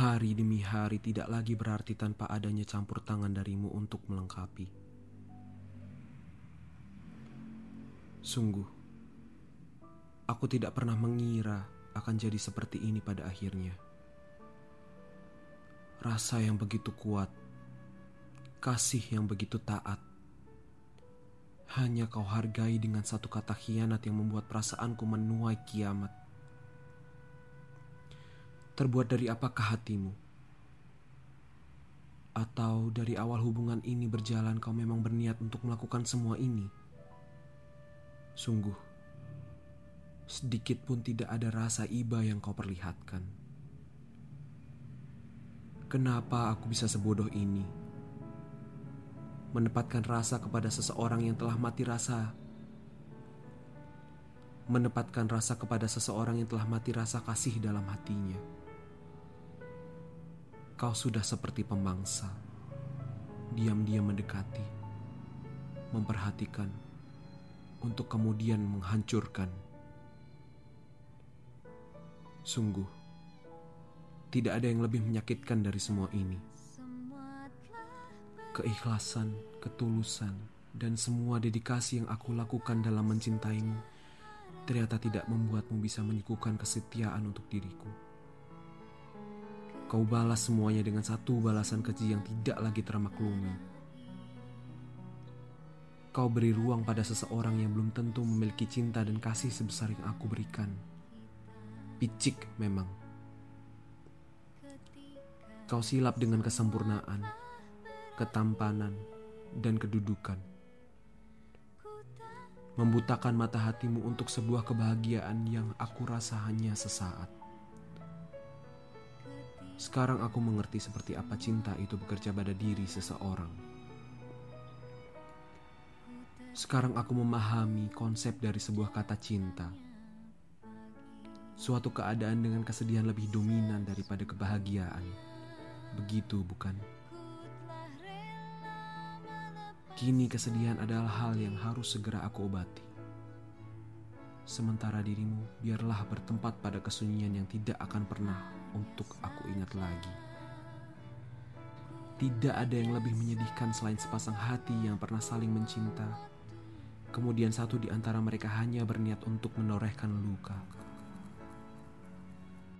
Hari demi hari tidak lagi berarti tanpa adanya campur tangan darimu untuk melengkapi. Sungguh, aku tidak pernah mengira akan jadi seperti ini pada akhirnya. Rasa yang begitu kuat, kasih yang begitu taat, hanya kau hargai dengan satu kata khianat yang membuat perasaanku menuai kiamat terbuat dari apakah hatimu? Atau dari awal hubungan ini berjalan kau memang berniat untuk melakukan semua ini? Sungguh, sedikit pun tidak ada rasa iba yang kau perlihatkan. Kenapa aku bisa sebodoh ini? Menempatkan rasa kepada seseorang yang telah mati rasa menempatkan rasa kepada seseorang yang telah mati rasa kasih dalam hatinya kau sudah seperti pemangsa, diam-diam mendekati, memperhatikan, untuk kemudian menghancurkan. Sungguh, tidak ada yang lebih menyakitkan dari semua ini. Keikhlasan, ketulusan, dan semua dedikasi yang aku lakukan dalam mencintaimu ternyata tidak membuatmu bisa menyuguhkan kesetiaan untuk diriku. Kau balas semuanya dengan satu balasan keji yang tidak lagi termaklumi. Kau beri ruang pada seseorang yang belum tentu memiliki cinta dan kasih sebesar yang aku berikan. Picik memang. Kau silap dengan kesempurnaan, ketampanan, dan kedudukan. Membutakan mata hatimu untuk sebuah kebahagiaan yang aku rasa hanya sesaat. Sekarang aku mengerti seperti apa cinta itu bekerja pada diri seseorang. Sekarang aku memahami konsep dari sebuah kata cinta. Suatu keadaan dengan kesedihan lebih dominan daripada kebahagiaan. Begitu, bukan? Kini kesedihan adalah hal yang harus segera aku obati. Sementara dirimu biarlah bertempat pada kesunyian yang tidak akan pernah untuk aku ingat lagi. Tidak ada yang lebih menyedihkan selain sepasang hati yang pernah saling mencinta. Kemudian satu di antara mereka hanya berniat untuk menorehkan luka.